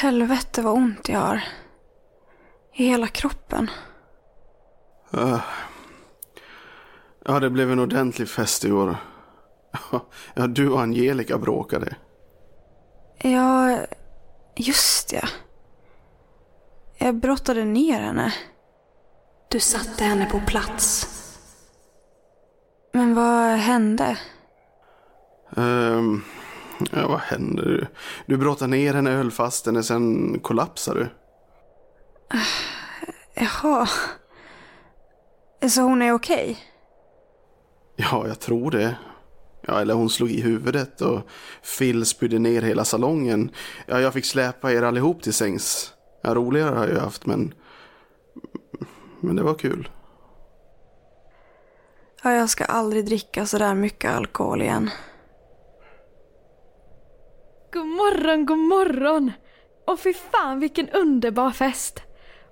Helvete vad ont jag har. I hela kroppen. Uh, ja, det blev en ordentlig fest i år. Ja, du och Angelica bråkade. Ja, just ja. Jag brottade ner henne. Du satte henne på plats. Men vad hände? Um, ja, vad hände? Du, du brottade ner henne, höll fast henne, sen kollapsade du. Jaha. Så hon är okej? Ja, jag tror det. Ja, eller hon slog i huvudet och Phil spydde ner hela salongen. Ja, jag fick släpa er allihop till sängs. Ja, roligare har jag haft, men... Men det var kul. Ja, jag ska aldrig dricka så där mycket alkohol igen. Morgon, god morgon! Och fy fan vilken underbar fest!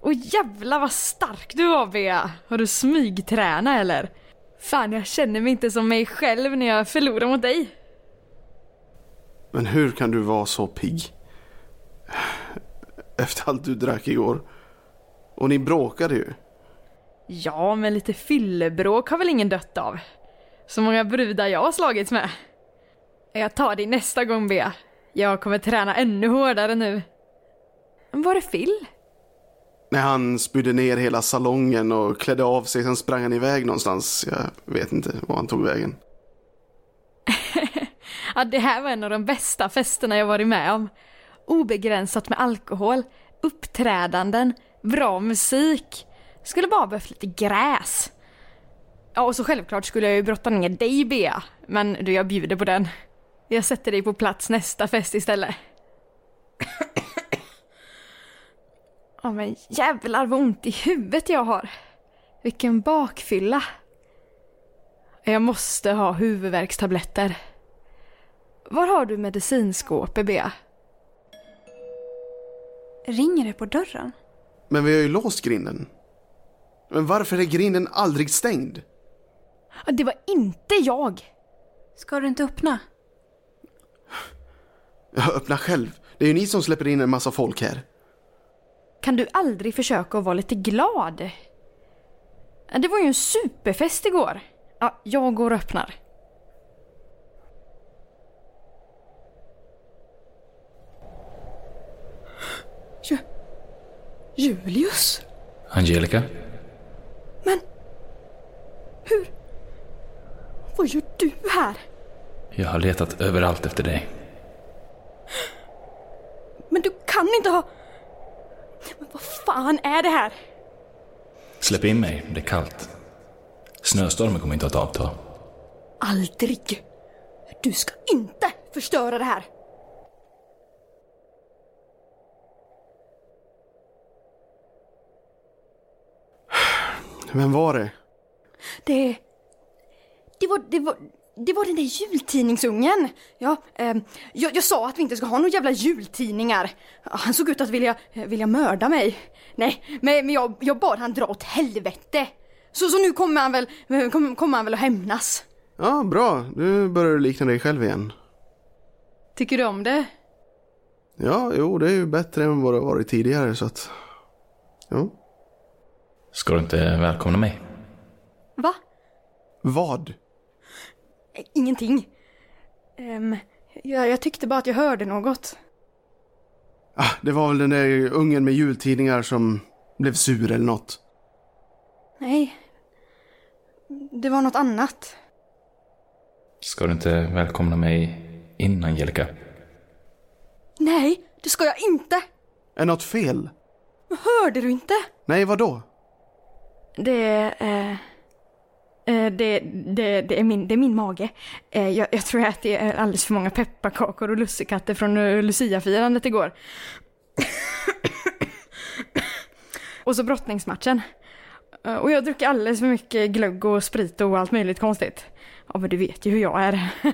Och jävla vad stark du var Bea! Har du smygtränat eller? Fan, jag känner mig inte som mig själv när jag förlorar mot dig. Men hur kan du vara så pigg? Efter allt du drack igår. Och ni bråkade ju. Ja, men lite fyllebråk har väl ingen dött av. Så många brudar jag har slagits med. Jag tar dig nästa gång Bea. Jag kommer träna ännu hårdare nu. Var är Phil? När han spydde ner hela salongen och klädde av sig, sen sprang han iväg någonstans. Jag vet inte var han tog vägen. ja, det här var en av de bästa festerna jag varit med om. Obegränsat med alkohol, uppträdanden, bra musik. Skulle bara behövt lite gräs. Ja, och så självklart skulle jag ju brotta ner dig Bea. Men du, jag bjuder på den. Jag sätter dig på plats nästa fest istället. Ja men jävlar vad ont i huvudet jag har. Vilken bakfylla. Jag måste ha huvudvärkstabletter. Var har du medicinskåpet, Bea? Ringer det på dörren? Men vi har ju låst grinden. Men varför är grinden aldrig stängd? Det var inte jag! Ska du inte öppna? Jag öppnar själv. Det är ju ni som släpper in en massa folk här. Kan du aldrig försöka att vara lite glad? Det var ju en superfest igår. Ja, jag går och öppnar. Ju Julius? Angelica? Men... Hur... Vad gör du här? Jag har letat överallt efter dig. Men du kan inte ha... Men vad fan är det här? Släpp in mig, det är kallt. Snöstormen kommer inte att avta. Aldrig! Du ska inte förstöra det här! Vem var det? Det... Det var... Det var... Det var den där jultidningsungen. Ja, eh, jag, jag, sa att vi inte ska ha några jävla jultidningar. Han såg ut att vilja, vilja mörda mig. Nej, men, men jag, jag bad han dra åt helvete. Så, så nu kommer han väl, kommer, kommer han väl att hämnas. Ja, bra. Nu börjar du likna dig själv igen. Tycker du om det? Ja, jo, det är ju bättre än vad det varit tidigare så att... Jo. Ska du inte välkomna mig? Va? Vad? Ingenting. Um, jag, jag tyckte bara att jag hörde något. Ah, det var väl den där ungen med jultidningar som blev sur eller något. Nej. Det var något annat. Ska du inte välkomna mig in, Angelica? Nej, det ska jag inte! Är något fel? Hörde du inte? Nej, vad då? Det är... Eh... Eh, det, det, det, är min, det är min mage. Eh, jag, jag tror att det är alldeles för många pepparkakor och lussekatter från eh, Lucia-firandet igår. och så brottningsmatchen. Och jag dricker druckit alldeles för mycket glögg och sprit och allt möjligt konstigt. Ja men du vet ju hur jag är.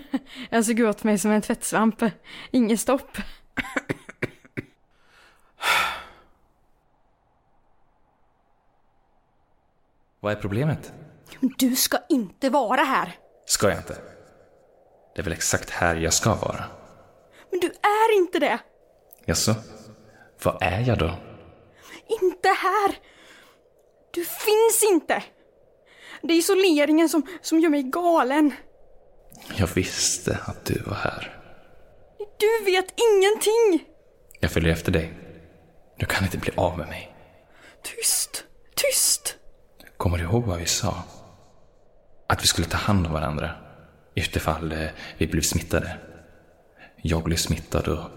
Jag såg åt mig som en tvättsvamp. Inget stopp. Vad är problemet? Du ska inte vara här. Ska jag inte? Det är väl exakt här jag ska vara? Men du är inte det. Jaså? Var är jag då? Inte här! Du finns inte! Det är isoleringen som, som gör mig galen. Jag visste att du var här. Du vet ingenting! Jag följer efter dig. Du kan inte bli av med mig. Tyst, tyst! Kommer du ihåg vad vi sa? Att vi skulle ta hand om varandra utifall eh, vi blev smittade. Jag blev smittad och,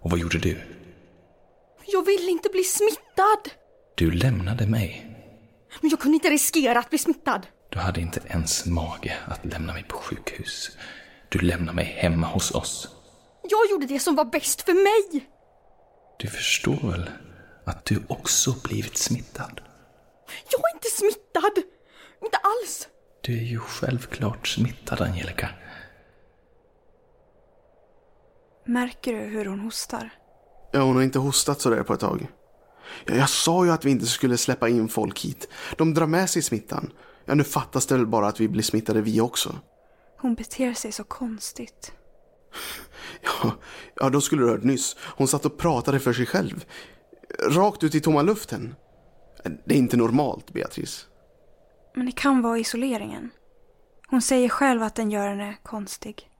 och vad gjorde du? Jag vill inte bli smittad! Du lämnade mig. Men jag kunde inte riskera att bli smittad. Du hade inte ens mage att lämna mig på sjukhus. Du lämnade mig hemma hos oss. Jag gjorde det som var bäst för mig! Du förstår väl att du också blivit smittad? Jag är inte smittad! Inte alls! Du är ju självklart smittad, Angelica. Märker du hur hon hostar? Ja, hon har inte hostat sådär på ett tag. Ja, jag sa ju att vi inte skulle släppa in folk hit. De drar med sig smittan. Ja, nu fattas det väl bara att vi blir smittade vi också. Hon beter sig så konstigt. Ja, ja då skulle du hört nyss. Hon satt och pratade för sig själv. Rakt ut i tomma luften. Det är inte normalt, Beatrice. Men det kan vara isoleringen. Hon säger själv att den gör henne konstig.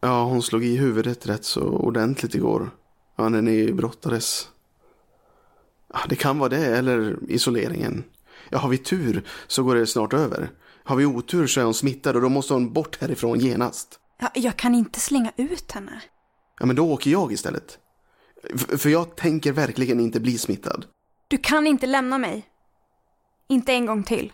Ja, hon slog i huvudet rätt så ordentligt igår. Ja, när ni brottades. Ja, det kan vara det, eller isoleringen. Ja, har vi tur så går det snart över. Har vi otur så är hon smittad och då måste hon bort härifrån genast. Ja, jag kan inte slänga ut henne. Ja, men då åker jag istället. F- för jag tänker verkligen inte bli smittad. Du kan inte lämna mig. Inte en gång till.